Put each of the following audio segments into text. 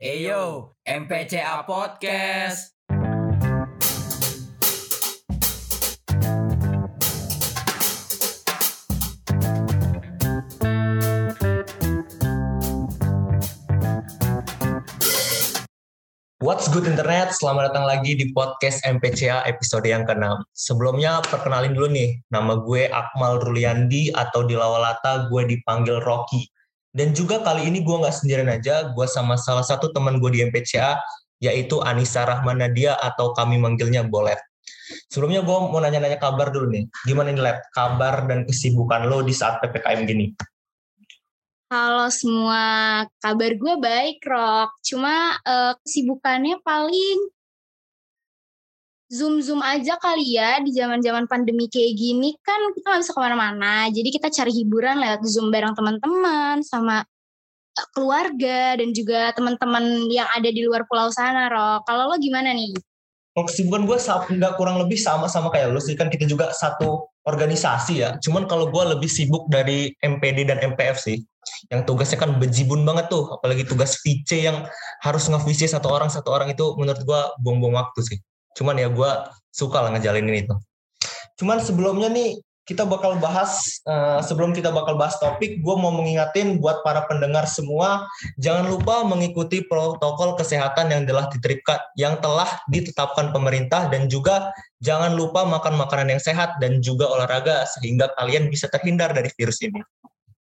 Eyo, MPCA Podcast. What's good internet? Selamat datang lagi di podcast MPCA episode yang ke-6. Sebelumnya perkenalin dulu nih, nama gue Akmal Ruliandi atau di Lawalata gue dipanggil Rocky. Dan juga kali ini gue nggak sendirian aja, gue sama salah satu teman gue di MPCA, yaitu Anissa Rahman Nadia atau kami manggilnya Bolet. Sebelumnya gue mau nanya-nanya kabar dulu nih. Gimana nih, Let? Kabar dan kesibukan lo di saat PPKM gini? Halo semua, kabar gue baik, Rock. Cuma uh, kesibukannya paling zoom-zoom aja kali ya di zaman-zaman pandemi kayak gini kan kita nggak bisa ke mana-mana. Jadi kita cari hiburan lewat zoom bareng teman-teman sama eh, keluarga dan juga teman-teman yang ada di luar pulau sana, Rock. Kalau lo gimana nih? Kesibukan gue nggak kurang lebih sama-sama kayak lo sih kan kita juga satu organisasi ya. Cuman kalau gue lebih sibuk dari MPD dan MPF sih yang tugasnya kan bejibun banget tuh apalagi tugas VC yang harus nge-VC satu orang satu orang itu menurut gue buang-buang waktu sih cuman ya gue suka lah ngejalanin itu cuman sebelumnya nih kita bakal bahas uh, sebelum kita bakal bahas topik gue mau mengingatin buat para pendengar semua jangan lupa mengikuti protokol kesehatan yang telah diterapkan yang telah ditetapkan pemerintah dan juga jangan lupa makan makanan yang sehat dan juga olahraga sehingga kalian bisa terhindar dari virus ini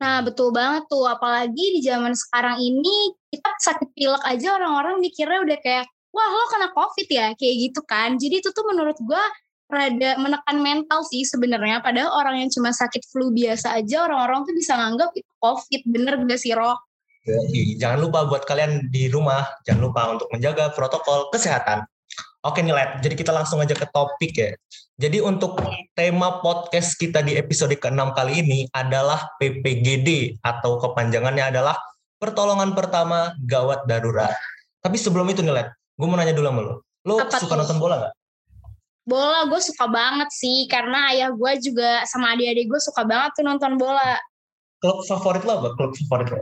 Nah, betul banget tuh. Apalagi di zaman sekarang ini, kita sakit pilek aja orang-orang mikirnya udah kayak, wah lo kena COVID ya? Kayak gitu kan. Jadi itu tuh menurut gue rada menekan mental sih sebenarnya. Padahal orang yang cuma sakit flu biasa aja, orang-orang tuh bisa nganggap itu COVID. Bener gak sih, Rok? Jangan lupa buat kalian di rumah, jangan lupa untuk menjaga protokol kesehatan. Oke nih, Let. Jadi kita langsung aja ke topik ya. Jadi untuk tema podcast kita di episode ke-6 kali ini adalah PPGD atau kepanjangannya adalah Pertolongan Pertama Gawat Darurat. Tapi sebelum itu nih, Let. Gue mau nanya dulu sama lo. Lo Apa suka tuh? nonton bola gak? Bola gue suka banget sih. Karena ayah gue juga sama adik-adik gue suka banget tuh nonton bola. Klub favorit lo apa? Klub favorit lo?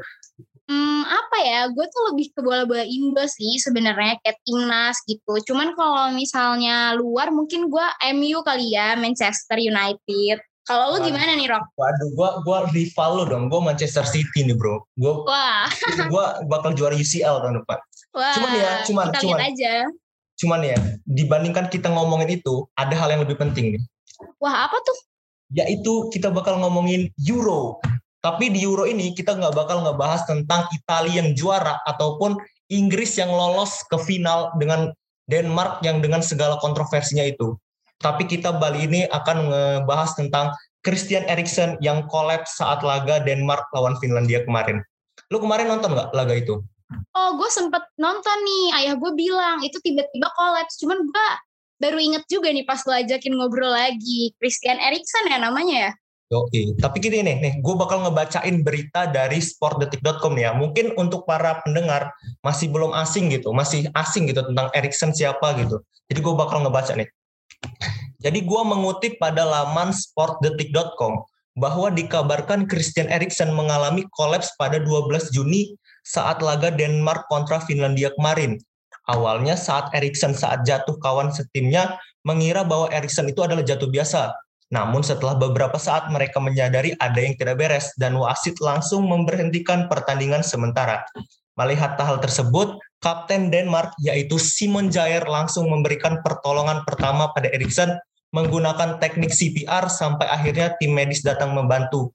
Hmm, apa ya? Gue tuh lebih ke bola-bola Indo sih sebenarnya kayak timnas gitu. Cuman kalau misalnya luar mungkin gue MU kali ya, Manchester United. Kalau lu gimana nih, Rock? Waduh, gue gua rival lu dong. Gue Manchester City nih, bro. Gue Wah. gue bakal juara UCL tahun depan. Wah, cuman ya, cuman kita cuman aja. Cuman ya, dibandingkan kita ngomongin itu, ada hal yang lebih penting nih. Wah, apa tuh? Yaitu kita bakal ngomongin Euro. Tapi di Euro ini kita nggak bakal ngebahas tentang Italia yang juara ataupun Inggris yang lolos ke final dengan Denmark yang dengan segala kontroversinya itu. Tapi kita Bali ini akan ngebahas tentang Christian Eriksen yang kolaps saat laga Denmark lawan Finlandia kemarin. Lu kemarin nonton nggak laga itu? Oh, gue sempet nonton nih. Ayah gue bilang itu tiba-tiba kolaps. Cuman gue baru inget juga nih pas lo ajakin ngobrol lagi. Christian Eriksen ya namanya ya? Oke, tapi gini nih, nih, gue bakal ngebacain berita dari sportdetik.com ya. Mungkin untuk para pendengar masih belum asing gitu, masih asing gitu tentang Erikson siapa gitu. Jadi gue bakal ngebaca nih. Jadi gue mengutip pada laman sportdetik.com bahwa dikabarkan Christian Eriksen mengalami kolaps pada 12 Juni saat laga Denmark kontra Finlandia kemarin. Awalnya saat Eriksen saat jatuh kawan setimnya mengira bahwa Eriksen itu adalah jatuh biasa, namun setelah beberapa saat mereka menyadari ada yang tidak beres dan wasit langsung memberhentikan pertandingan sementara. Melihat hal tersebut, Kapten Denmark yaitu Simon Jair langsung memberikan pertolongan pertama pada Erikson menggunakan teknik CPR sampai akhirnya tim medis datang membantu.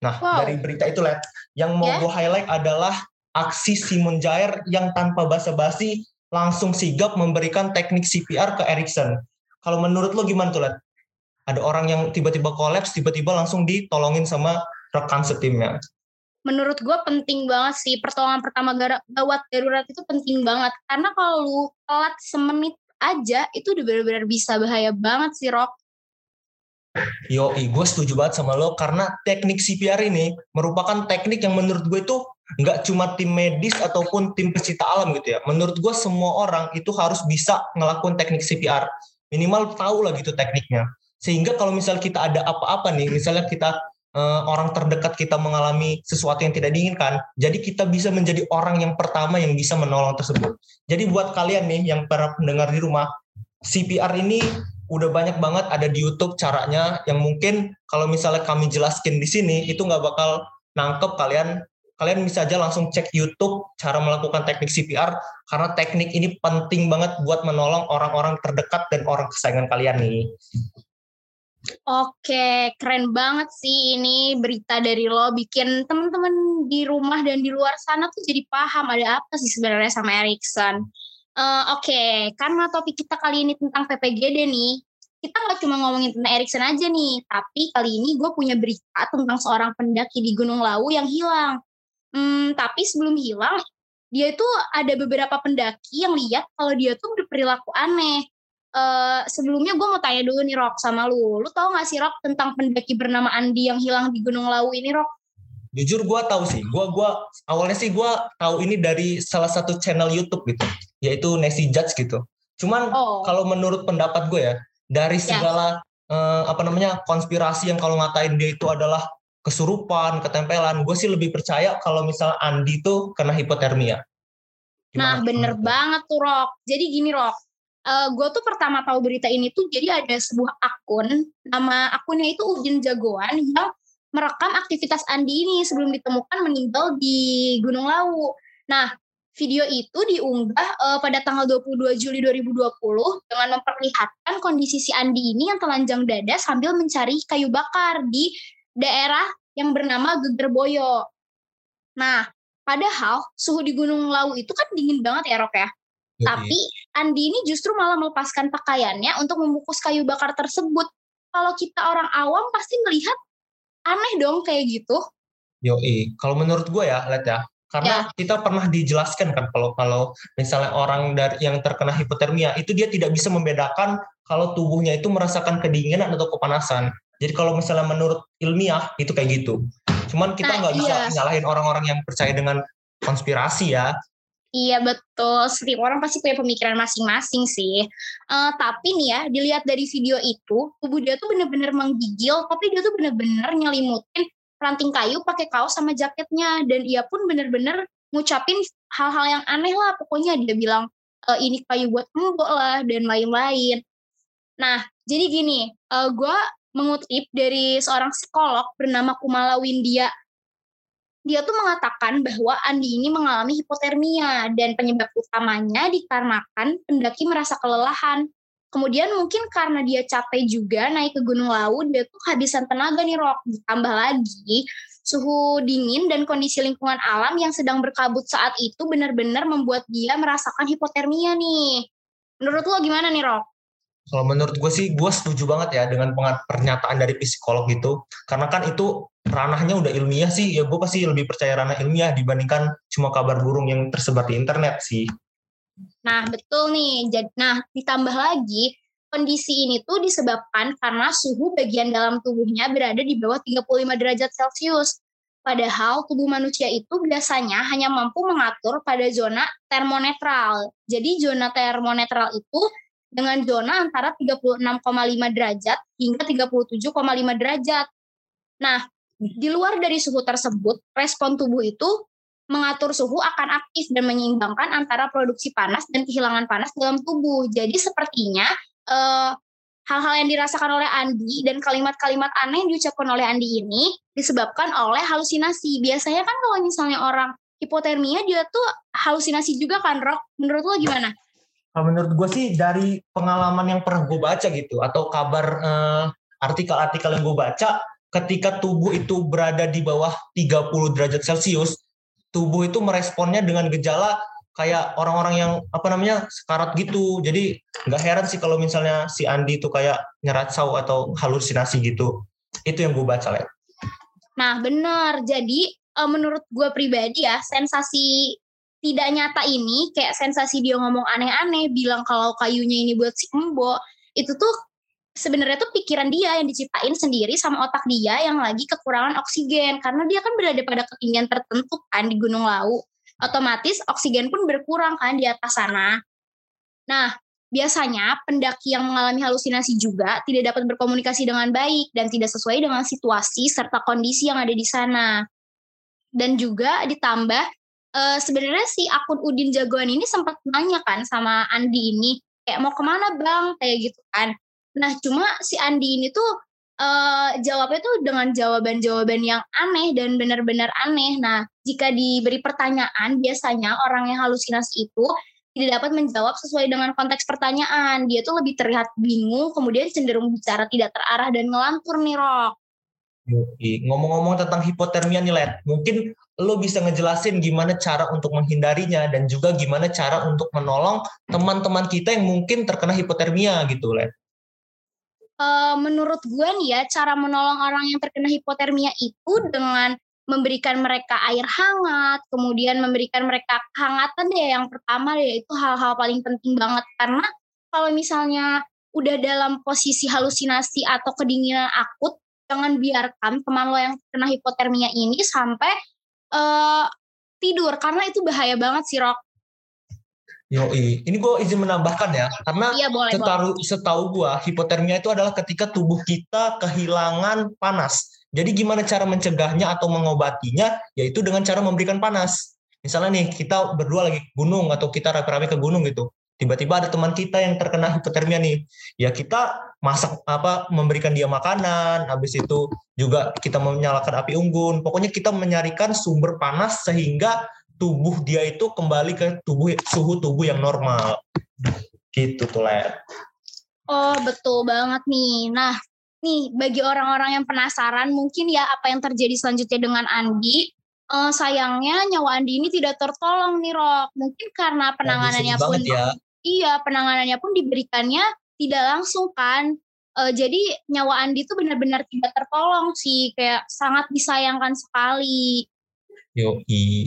Nah, wow. dari berita itu, Let, yang mau yeah. gue highlight adalah aksi Simon Jair yang tanpa basa-basi langsung sigap memberikan teknik CPR ke Erikson. Kalau menurut lo gimana tuh, Let? ada orang yang tiba-tiba kolaps tiba-tiba langsung ditolongin sama rekan setimnya menurut gue penting banget sih pertolongan pertama gawat darurat itu penting banget karena kalau lu telat semenit aja itu udah benar-benar bisa bahaya banget sih Rock Yo, gue setuju banget sama lo karena teknik CPR ini merupakan teknik yang menurut gue itu nggak cuma tim medis ataupun tim pecinta alam gitu ya. Menurut gue semua orang itu harus bisa ngelakuin teknik CPR. Minimal tahu lah gitu tekniknya. Sehingga kalau misal kita ada apa-apa nih, misalnya kita uh, orang terdekat kita mengalami sesuatu yang tidak diinginkan, jadi kita bisa menjadi orang yang pertama yang bisa menolong tersebut. Jadi buat kalian nih yang para pendengar di rumah, CPR ini udah banyak banget ada di YouTube caranya yang mungkin kalau misalnya kami jelaskan di sini itu nggak bakal nangkep kalian kalian bisa aja langsung cek YouTube cara melakukan teknik CPR karena teknik ini penting banget buat menolong orang-orang terdekat dan orang kesayangan kalian nih. Oke, keren banget sih ini berita dari lo bikin teman-teman di rumah dan di luar sana tuh jadi paham ada apa sih sebenarnya sama Erikson. Uh, Oke, okay. karena topik kita kali ini tentang PPGD nih, kita nggak cuma ngomongin tentang Erikson aja nih, tapi kali ini gue punya berita tentang seorang pendaki di Gunung Lawu yang hilang. Hmm, tapi sebelum hilang, dia itu ada beberapa pendaki yang lihat kalau dia tuh berperilaku aneh uh, sebelumnya gue mau tanya dulu nih Rock sama lu. Lu tau gak sih Rock tentang pendaki bernama Andi yang hilang di Gunung Lawu ini Rock? Jujur gue tahu sih. Gue gua awalnya sih gue tahu ini dari salah satu channel YouTube gitu, yaitu Nesi Judge gitu. Cuman oh. kalau menurut pendapat gue ya, dari ya. segala ya. uh, apa namanya konspirasi yang kalau ngatain dia itu adalah kesurupan, ketempelan, gue sih lebih percaya kalau misalnya Andi tuh kena hipotermia. Gimana nah bener banget tuh Rock. Jadi gini Rock, uh, eh, gue tuh pertama tahu berita ini tuh jadi ada sebuah akun nama akunnya itu Udin Jagoan yang merekam aktivitas Andi ini sebelum ditemukan meninggal di Gunung Lawu. Nah, video itu diunggah uh, pada tanggal 22 Juli 2020 dengan memperlihatkan kondisi si Andi ini yang telanjang dada sambil mencari kayu bakar di daerah yang bernama Gegerboyo. Nah, padahal suhu di Gunung Lawu itu kan dingin banget ya, Rok ya. Tapi Andi ini justru malah melepaskan pakaiannya untuk membungkus kayu bakar tersebut. Kalau kita orang awam pasti melihat aneh dong kayak gitu. Yoi, kalau menurut gue ya, lihat ya, karena ya. kita pernah dijelaskan kan kalau kalau misalnya orang dari yang terkena hipotermia itu dia tidak bisa membedakan kalau tubuhnya itu merasakan kedinginan atau kepanasan. Jadi kalau misalnya menurut ilmiah itu kayak gitu. Cuman kita nah, nggak nah, bisa iya. nyalahin orang-orang yang percaya dengan konspirasi ya. Iya betul, setiap orang pasti punya pemikiran masing-masing sih. Uh, tapi nih ya, dilihat dari video itu, tubuh dia tuh bener-bener menggigil, tapi dia tuh bener-bener nyelimutin ranting kayu pakai kaos sama jaketnya, dan ia pun bener-bener ngucapin hal-hal yang aneh lah. Pokoknya dia bilang e, ini kayu buat mbok lah dan lain-lain. Nah, jadi gini, uh, eh, gue mengutip dari seorang psikolog bernama Kumala Windia dia tuh mengatakan bahwa Andi ini mengalami hipotermia dan penyebab utamanya dikarenakan pendaki merasa kelelahan. Kemudian mungkin karena dia capek juga naik ke Gunung Lawu, dia tuh kehabisan tenaga nih Rok. Ditambah lagi suhu dingin dan kondisi lingkungan alam yang sedang berkabut saat itu benar-benar membuat dia merasakan hipotermia nih. Menurut lo gimana nih Rok? Kalau menurut gue sih, gue setuju banget ya dengan pernyataan dari psikolog gitu. Karena kan itu ranahnya udah ilmiah sih, ya gue pasti lebih percaya ranah ilmiah dibandingkan cuma kabar burung yang tersebar di internet sih. Nah, betul nih. Nah, ditambah lagi, kondisi ini tuh disebabkan karena suhu bagian dalam tubuhnya berada di bawah 35 derajat Celcius. Padahal tubuh manusia itu biasanya hanya mampu mengatur pada zona termonetral. Jadi zona termonetral itu dengan zona antara 36,5 derajat hingga 37,5 derajat. Nah, di luar dari suhu tersebut, respon tubuh itu mengatur suhu akan aktif dan menyeimbangkan antara produksi panas dan kehilangan panas dalam tubuh. Jadi sepertinya eh, hal-hal yang dirasakan oleh Andi dan kalimat-kalimat aneh yang diucapkan oleh Andi ini disebabkan oleh halusinasi. Biasanya kan kalau misalnya orang hipotermia dia tuh halusinasi juga kan, Rok? Menurut lo gimana? Kalau menurut gue sih dari pengalaman yang pernah gue baca gitu atau kabar uh, artikel-artikel yang gue baca ketika tubuh itu berada di bawah 30 derajat Celcius, tubuh itu meresponnya dengan gejala kayak orang-orang yang apa namanya sekarat gitu. Jadi nggak heran sih kalau misalnya si Andi itu kayak nyeratsau atau halusinasi gitu. Itu yang gue baca lah. Nah benar. Jadi eh, menurut gue pribadi ya sensasi tidak nyata ini kayak sensasi dia ngomong aneh-aneh bilang kalau kayunya ini buat si embo itu tuh sebenarnya tuh pikiran dia yang diciptain sendiri sama otak dia yang lagi kekurangan oksigen. Karena dia kan berada pada ketinggian tertentu kan di Gunung Lawu otomatis oksigen pun berkurang kan di atas sana. Nah Biasanya pendaki yang mengalami halusinasi juga tidak dapat berkomunikasi dengan baik dan tidak sesuai dengan situasi serta kondisi yang ada di sana. Dan juga ditambah uh, sebenarnya si akun Udin Jagoan ini sempat nanya kan sama Andi ini kayak mau ke mana bang kayak gitu kan. Nah cuma si Andi ini tuh uh, jawabnya tuh dengan jawaban-jawaban yang aneh dan benar-benar aneh. Nah jika diberi pertanyaan biasanya orang yang halusinasi itu tidak dapat menjawab sesuai dengan konteks pertanyaan. Dia tuh lebih terlihat bingung, kemudian cenderung bicara tidak terarah dan ngelantur nih, Rok. Ngomong-ngomong tentang hipotermia nih, Let, mungkin lo bisa ngejelasin gimana cara untuk menghindarinya dan juga gimana cara untuk menolong teman-teman kita yang mungkin terkena hipotermia gitu, Let. Uh, menurut gue nih ya, cara menolong orang yang terkena hipotermia itu dengan memberikan mereka air hangat, kemudian memberikan mereka kehangatan deh yang pertama deh itu hal-hal paling penting banget karena kalau misalnya udah dalam posisi halusinasi atau kedinginan akut, jangan biarkan teman lo yang kena hipotermia ini sampai uh, tidur karena itu bahaya banget sih Rok. Yoi, ini gue izin menambahkan ya, karena iya, boleh, setahu, boleh. setahu gue hipotermia itu adalah ketika tubuh kita kehilangan panas. Jadi gimana cara mencegahnya atau mengobatinya? Yaitu dengan cara memberikan panas. Misalnya nih kita berdua lagi gunung atau kita rame-rame ke gunung gitu. Tiba-tiba ada teman kita yang terkena hipotermia nih. Ya kita masak apa memberikan dia makanan, habis itu juga kita menyalakan api unggun. Pokoknya kita menyarikan sumber panas sehingga tubuh dia itu kembali ke tubuh suhu tubuh yang normal. Gitu tuh, Ler. Oh, betul banget nih. Nah, nih bagi orang-orang yang penasaran mungkin ya apa yang terjadi selanjutnya dengan Andi uh, sayangnya nyawa Andi ini tidak tertolong nih Rok mungkin karena penanganannya pun ya. Iya penanganannya pun diberikannya tidak langsung kan. Uh, jadi nyawa Andi itu benar-benar tidak tertolong sih kayak sangat disayangkan sekali. Yo,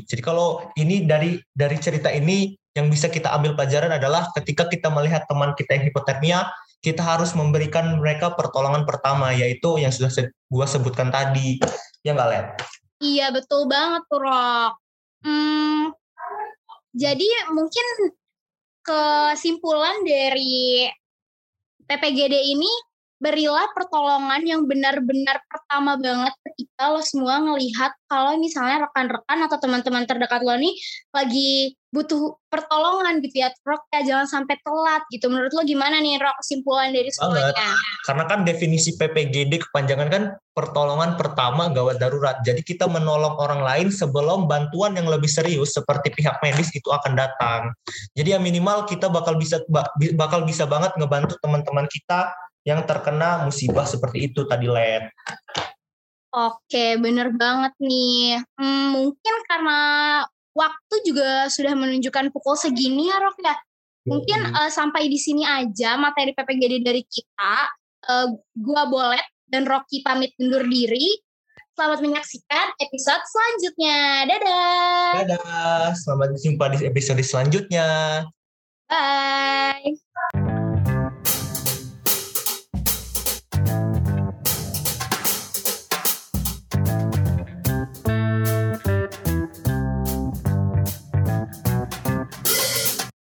jadi kalau ini dari dari cerita ini yang bisa kita ambil pelajaran adalah ketika kita melihat teman kita yang hipotermia, kita harus memberikan mereka pertolongan pertama yaitu yang sudah gua sebutkan tadi. Ya nggak Len? Iya betul banget tuh Rok. Hmm, jadi mungkin kesimpulan dari PPGD ini berilah pertolongan yang benar-benar pertama banget ketika lo semua ngelihat kalau misalnya rekan-rekan atau teman-teman terdekat lo nih lagi butuh pertolongan gitu ya Rok ya jangan sampai telat gitu. Menurut lo gimana nih Rok kesimpulan dari semuanya? Karena kan definisi PPGD kepanjangan kan pertolongan pertama gawat darurat. Jadi kita menolong orang lain sebelum bantuan yang lebih serius seperti pihak medis itu akan datang. Jadi ya minimal kita bakal bisa bakal bisa banget ngebantu teman-teman kita yang terkena musibah seperti itu tadi Len Oke, bener banget nih. Hmm, mungkin karena waktu juga sudah menunjukkan pukul segini ya Rok ya. Mungkin uh, sampai di sini aja materi PPGD dari kita. Uh, gua Bolet dan Rocky pamit undur diri. Selamat menyaksikan episode selanjutnya. Dadah. Dadah. Selamat jumpa di episode selanjutnya. Bye.